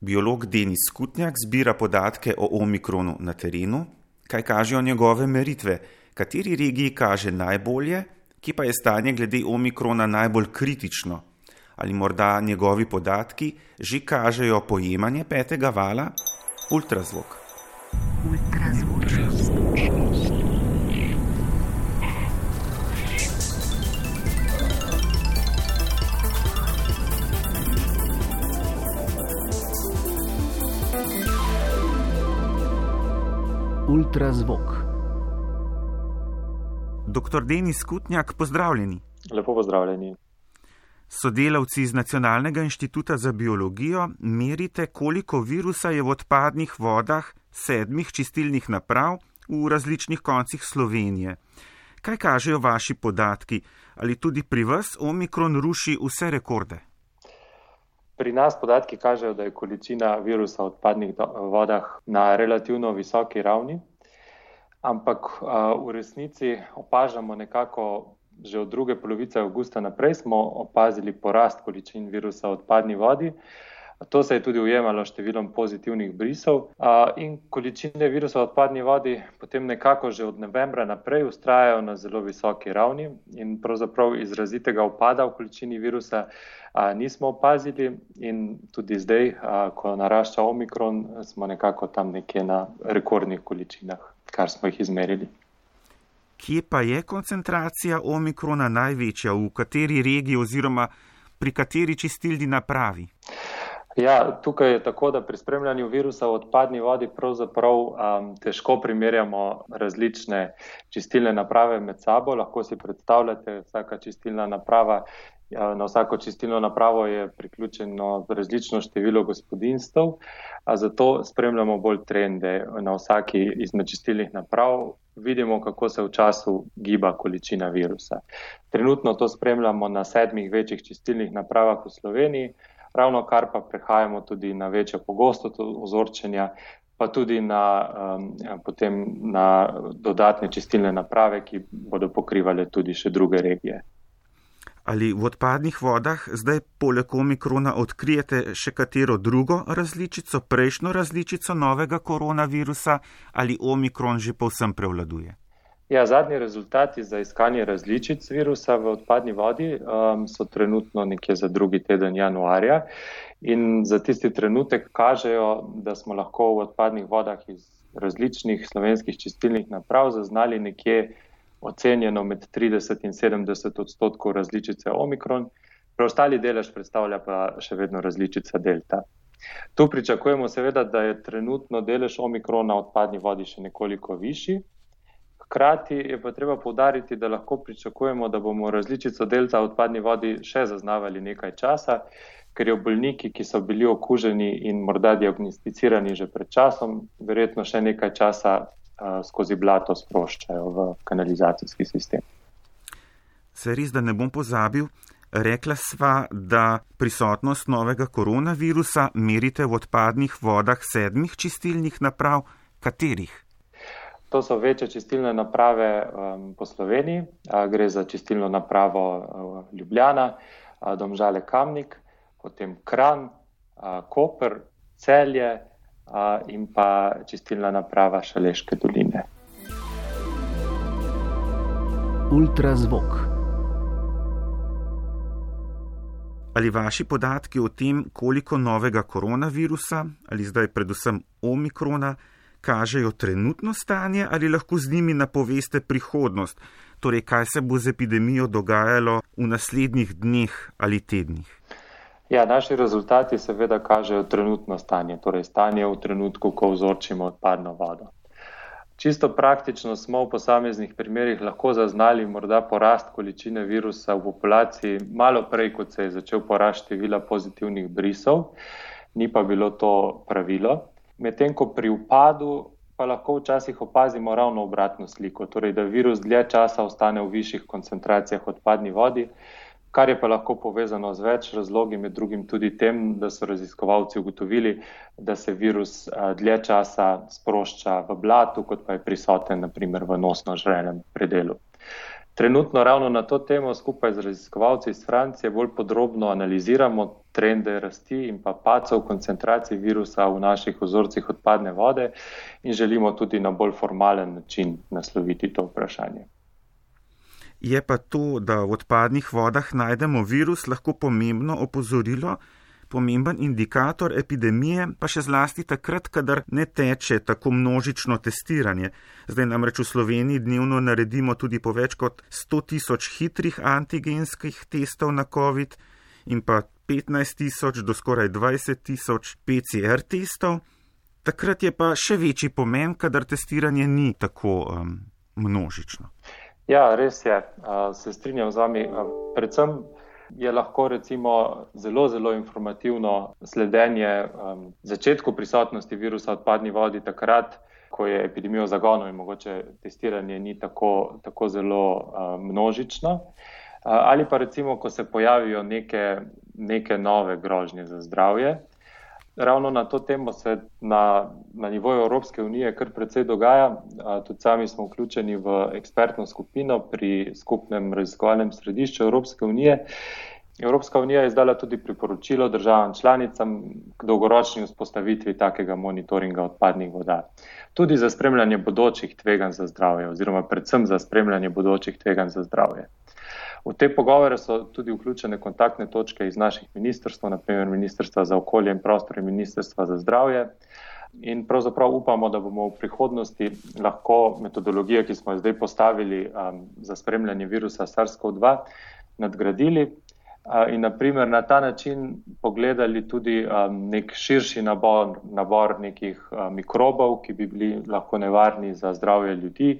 Biolog Denis Skutnjak zbira podatke o omikronu na terenu, kaj kažejo njegove meritve, kateri regiji kaže najbolje, ki pa je stanje glede omikrona najbolj kritično, ali morda njegovi podatki že kažejo pojemanje petega vala, ultrazvok. ultrazvok. Ultrazvok. Doktor Denis Kutnjak, pozdravljeni. Lepo pozdravljeni. Sodelavci iz Nacionalnega inštituta za biologijo merite, koliko virusa je v odpadnih vodah sedmih čistilnih naprav v različnih koncih Slovenije. Kaj kažejo vaši podatki? Ali tudi pri vas omikron ruši vse rekorde? Pri nas podatki kažejo, da je količina virusa v odpadnih vodah na relativno visoki ravni, ampak v resnici opažamo nekako že od druge polovice avgusta naprej smo opazili porast količin virusa v odpadni vodi. To se je tudi ujemalo številom pozitivnih brisov in količine virusa v odpadni vodi potem nekako že od novembra naprej ustrajajo na zelo visoki ravni in pravzaprav izrazitega upada v količini virusa nismo opazili in tudi zdaj, ko narašča omikron, smo nekako tam nekje na rekordnih količinah, kar smo jih izmerili. Kje pa je koncentracija omikrona največja, v kateri regiji oziroma pri kateri čistilni napravi? Ja, tukaj je tako, da pri spremljanju virusa v odpadni vodi pravzaprav um, težko primerjamo različne čistilne naprave med sabo. Lahko si predstavljate, vsaka čistilna naprava, ja, na vsako čistilno napravo je priključeno različno število gospodinstv, zato spremljamo bolj trende na vsaki izmed čistilnih naprav. Vidimo, kako se v času giba količina virusa. Trenutno to spremljamo na sedmih večjih čistilnih napravah v Sloveniji ravno kar pa prehajamo tudi na večjo pogostost ozorčenja, pa tudi na, um, potem na dodatne čistilne naprave, ki bodo pokrivale tudi še druge regije. Ali v odpadnih vodah zdaj poleg omikrona odkrijete še katero drugo različico, prejšnjo različico novega koronavirusa ali omikron že povsem prevladuje? Ja, zadnji rezultati za iskanje različic virusa v odpadni vodi um, so trenutno nekje za drugi teden januarja in za tisti trenutek kažejo, da smo lahko v odpadnih vodah iz različnih slovenskih čistilnih naprav zaznali nekje ocenjeno med 30 in 70 odstotkov različice omikron, preostali delež predstavlja pa še vedno različica delta. Tu pričakujemo seveda, da je trenutno delež omikrona v odpadni vodi še nekoliko višji. Hkrati je pa treba povdariti, da lahko pričakujemo, da bomo različico delta v odpadni vodi še zaznavali nekaj časa, ker jo bolniki, ki so bili okuženi in morda diagnosticirani že pred časom, verjetno še nekaj časa skozi blato sproščajo v kanalizacijski sistem. Se res, da ne bom pozabil, rekla sva, da prisotnost novega koronavirusa merite v odpadnih vodah sedmih čistilnih naprav, katerih? To so večje čistilne naprave um, po Sloveniji. A, gre za čistilno napravo uh, Ljubljana, a, Domžale Kamnik, potem Kran, a, Koper, Celje a, in pa čistilna naprava Šaleške doline. Ultrazvok. Ali vaši podatki o tem, koliko novega koronavirusa ali zdaj predvsem omikrona, kažejo trenutno stanje ali lahko z njimi napoveste prihodnost, torej kaj se bo z epidemijo dogajalo v naslednjih dneh ali tednih? Ja, naši rezultati seveda kažejo trenutno stanje, torej stanje v trenutku, ko vzorčimo odpadno vodo. Čisto praktično smo v posameznih primerjih lahko zaznali morda porast količine virusa v populaciji malo prej, kot se je začel porast števila pozitivnih brisov, ni pa bilo to pravilo medtem ko pri upadu pa lahko včasih opazimo ravno obratno sliko, torej da virus dlje časa ostane v višjih koncentracijah odpadni vodi, kar je pa lahko povezano z več razlogi, med drugim tudi tem, da so raziskovalci ugotovili, da se virus dlje časa sprošča v blatu, kot pa je prisoten naprimer v nosno žrenem predelu. Trenutno ravno na to temo skupaj z raziskovalci iz Francije bolj podrobno analiziramo trende rasti in pa pacov koncentracij virusa v naših ozorcih odpadne vode in želimo tudi na bolj formalen način nasloviti to vprašanje. Je pa to, da v odpadnih vodah najdemo virus, lahko pomembno opozorilo, pomemben indikator epidemije, pa še zlasti takrat, kadar ne teče tako množično testiranje. Zdaj namreč v Sloveniji dnevno naredimo tudi po več kot 100 tisoč hitrih antigenskih testov na COVID in pa 15 tisoč do skoraj 20 tisoč PCR testov. Takrat je pa še večji pomen, kadar testiranje ni tako um, množično. Ja, res je, se strinjam z vami. Predvsem je lahko recimo zelo, zelo informativno sledenje um, začetku prisotnosti virusa odpadni vodi takrat, ko je epidemijo zagonil in mogoče testiranje ni tako, tako zelo uh, množično. Uh, ali pa recimo, ko se pojavijo neke, neke nove grožnje za zdravje. Ravno na to temo se na, na nivoju Evropske unije kar precej dogaja. Tudi sami smo vključeni v ekspertno skupino pri skupnem raziskovalnem središču Evropske unije. Evropska unija je izdala tudi priporočilo državam članicam k dolgoročni vzpostavitvi takega monitoringa odpadnih voda. Tudi za spremljanje bodočih tveganj za zdravje oziroma predvsem za spremljanje bodočih tveganj za zdravje. V te pogovore so tudi vključene kontaktne točke iz naših ministrstv, naprimer Ministrstva za okolje in prostor in Ministrstva za zdravje. In pravzaprav upamo, da bomo v prihodnosti lahko metodologijo, ki smo jo zdaj postavili um, za spremljanje virusa SARS-CoV-2, nadgradili in naprimer na ta način pogledali tudi um, nek širši nabor, nabor nekih uh, mikrobov, ki bi bili lahko nevarni za zdravje ljudi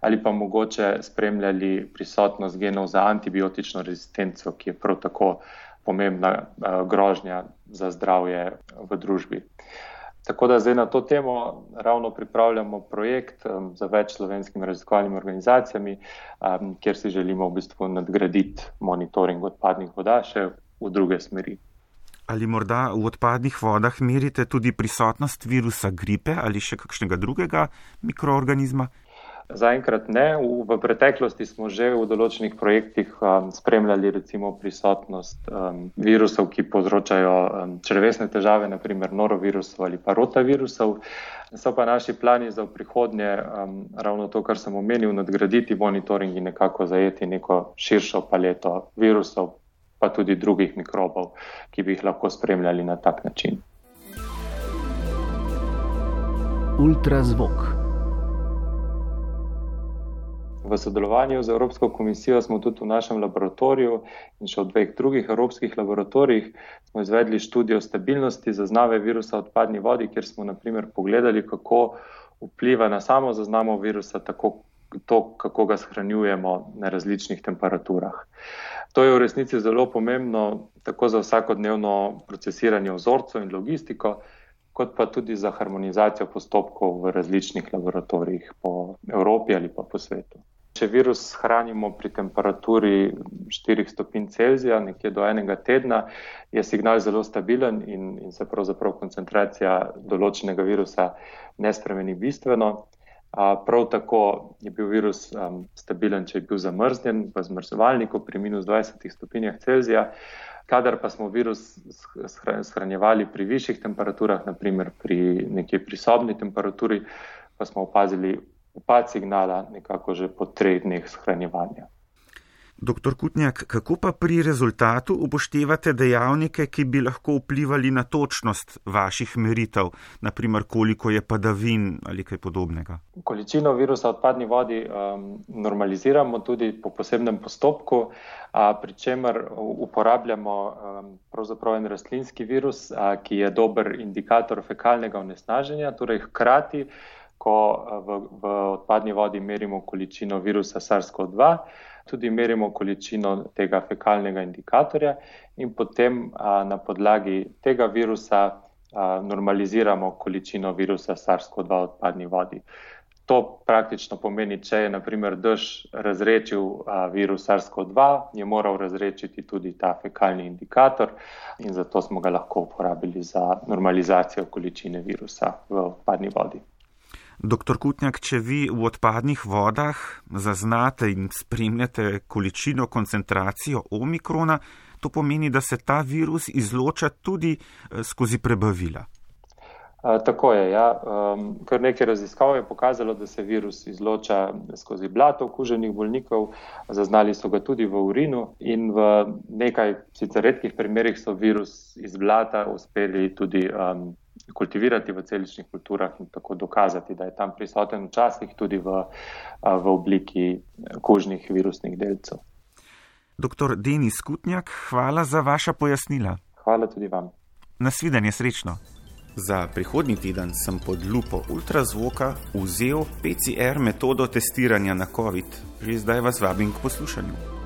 ali pa mogoče spremljali prisotnost genov za antibiotično rezistenco, ki je prav tako pomembna uh, grožnja za zdravje v družbi. Tako da zdaj na to temo ravno pripravljamo projekt um, za več slovenskimi raziskovalnimi organizacijami, um, kjer si želimo v bistvu nadgraditi monitoring odpadnih voda še v druge smeri. Ali morda v odpadnih vodah merite tudi prisotnost virusa gripe ali še kakšnega drugega mikroorganizma? Zaenkrat ne. V, v preteklosti smo že v določenih projektih um, spremljali recimo prisotnost um, virusov, ki povzročajo um, črvesne težave, naprimer norovirusov ali pa rotavirusov. So pa naši plani za prihodnje um, ravno to, kar sem omenil, nadgraditi monitoring in nekako zajeti neko širšo paleto virusov, pa tudi drugih mikrobov, ki bi jih lahko spremljali na tak način. Ultrazvok. V sodelovanju z Evropsko komisijo smo tudi v našem laboratoriju in še v dveh drugih evropskih laboratorijih izvedli študijo stabilnosti zaznave virusa v odpadni vodi, kjer smo naprimer pogledali, kako vpliva na samo zaznamo virusa, tako to, kako ga shranjujemo na različnih temperaturah. To je v resnici zelo pomembno tako za vsakodnevno procesiranje vzorcev in logistiko, kot pa tudi za harmonizacijo postopkov v različnih laboratorijih po Evropi ali pa po svetu. Če virus hranimo pri temperaturi 4 stopinj Celzija, nekje do enega tedna, je signal zelo stabilen in, in se pravzaprav koncentracija določenega virusa ne spremeni bistveno. Prav tako je bil virus um, stabilen, če je bil zamrznjen v zmrzovalniku pri minus 20 stopinjah Celzija. Kadar pa smo virus shranjevali pri višjih temperaturah, naprimer pri nekje prisobni temperaturi, pa smo opazili upad signala nekako že po treh dneh shranjevanja. Doktor Kutnjak, kako pa pri rezultatu upoštevate dejavnike, ki bi lahko vplivali na točnost vaših meritev, naprimer koliko je padavin ali kaj podobnega? Količino virusa v odpadni vodi um, normaliziramo tudi po posebnem postopku, a, pri čemer uporabljamo um, pravzaprav en rastlinski virus, a, ki je dober indikator fekalnega onesnaženja, torej hkrati ko eh, v, v odpadni vodi merimo količino virusa SARS-CoV-2, tudi merimo količino tega fekalnega indikatorja in potem a, na podlagi tega virusa a, normaliziramo količino virusa SARS-CoV-2 v odpadni vodi. To praktično pomeni, če je naprimer dež razrečil a, virus SARS-CoV-2, je moral razrečiti tudi ta fekalni indikator in zato smo ga lahko uporabili za normalizacijo količine virusa v odpadni vodi. Doktor Kutnjak, če vi v odpadnih vodah zaznate in spremljate količino, koncentracijo omikrona, to pomeni, da se ta virus izloča tudi eh, skozi prebavila. Tako je. Ja. Um, kar nekaj raziskav je pokazalo, da se virus izloča skozi blato okuženih bolnikov, zaznali so ga tudi v urinu in v nekaj sicer redkih primerjih so virus iz blata uspeli tudi um, kultivirati v celičnih kulturah in tako dokazati, da je tam prisoten včasih tudi v, v obliki kožnih virusnih delcev. Doktor Denis Kutnjak, hvala za vaša pojasnila. Hvala tudi vam. Nasvidenje srečno. Za prihodnji teden sem pod lupo ultrazvoka vzel PCR metodo testiranja na COVID. Že zdaj vas vabim k poslušanju.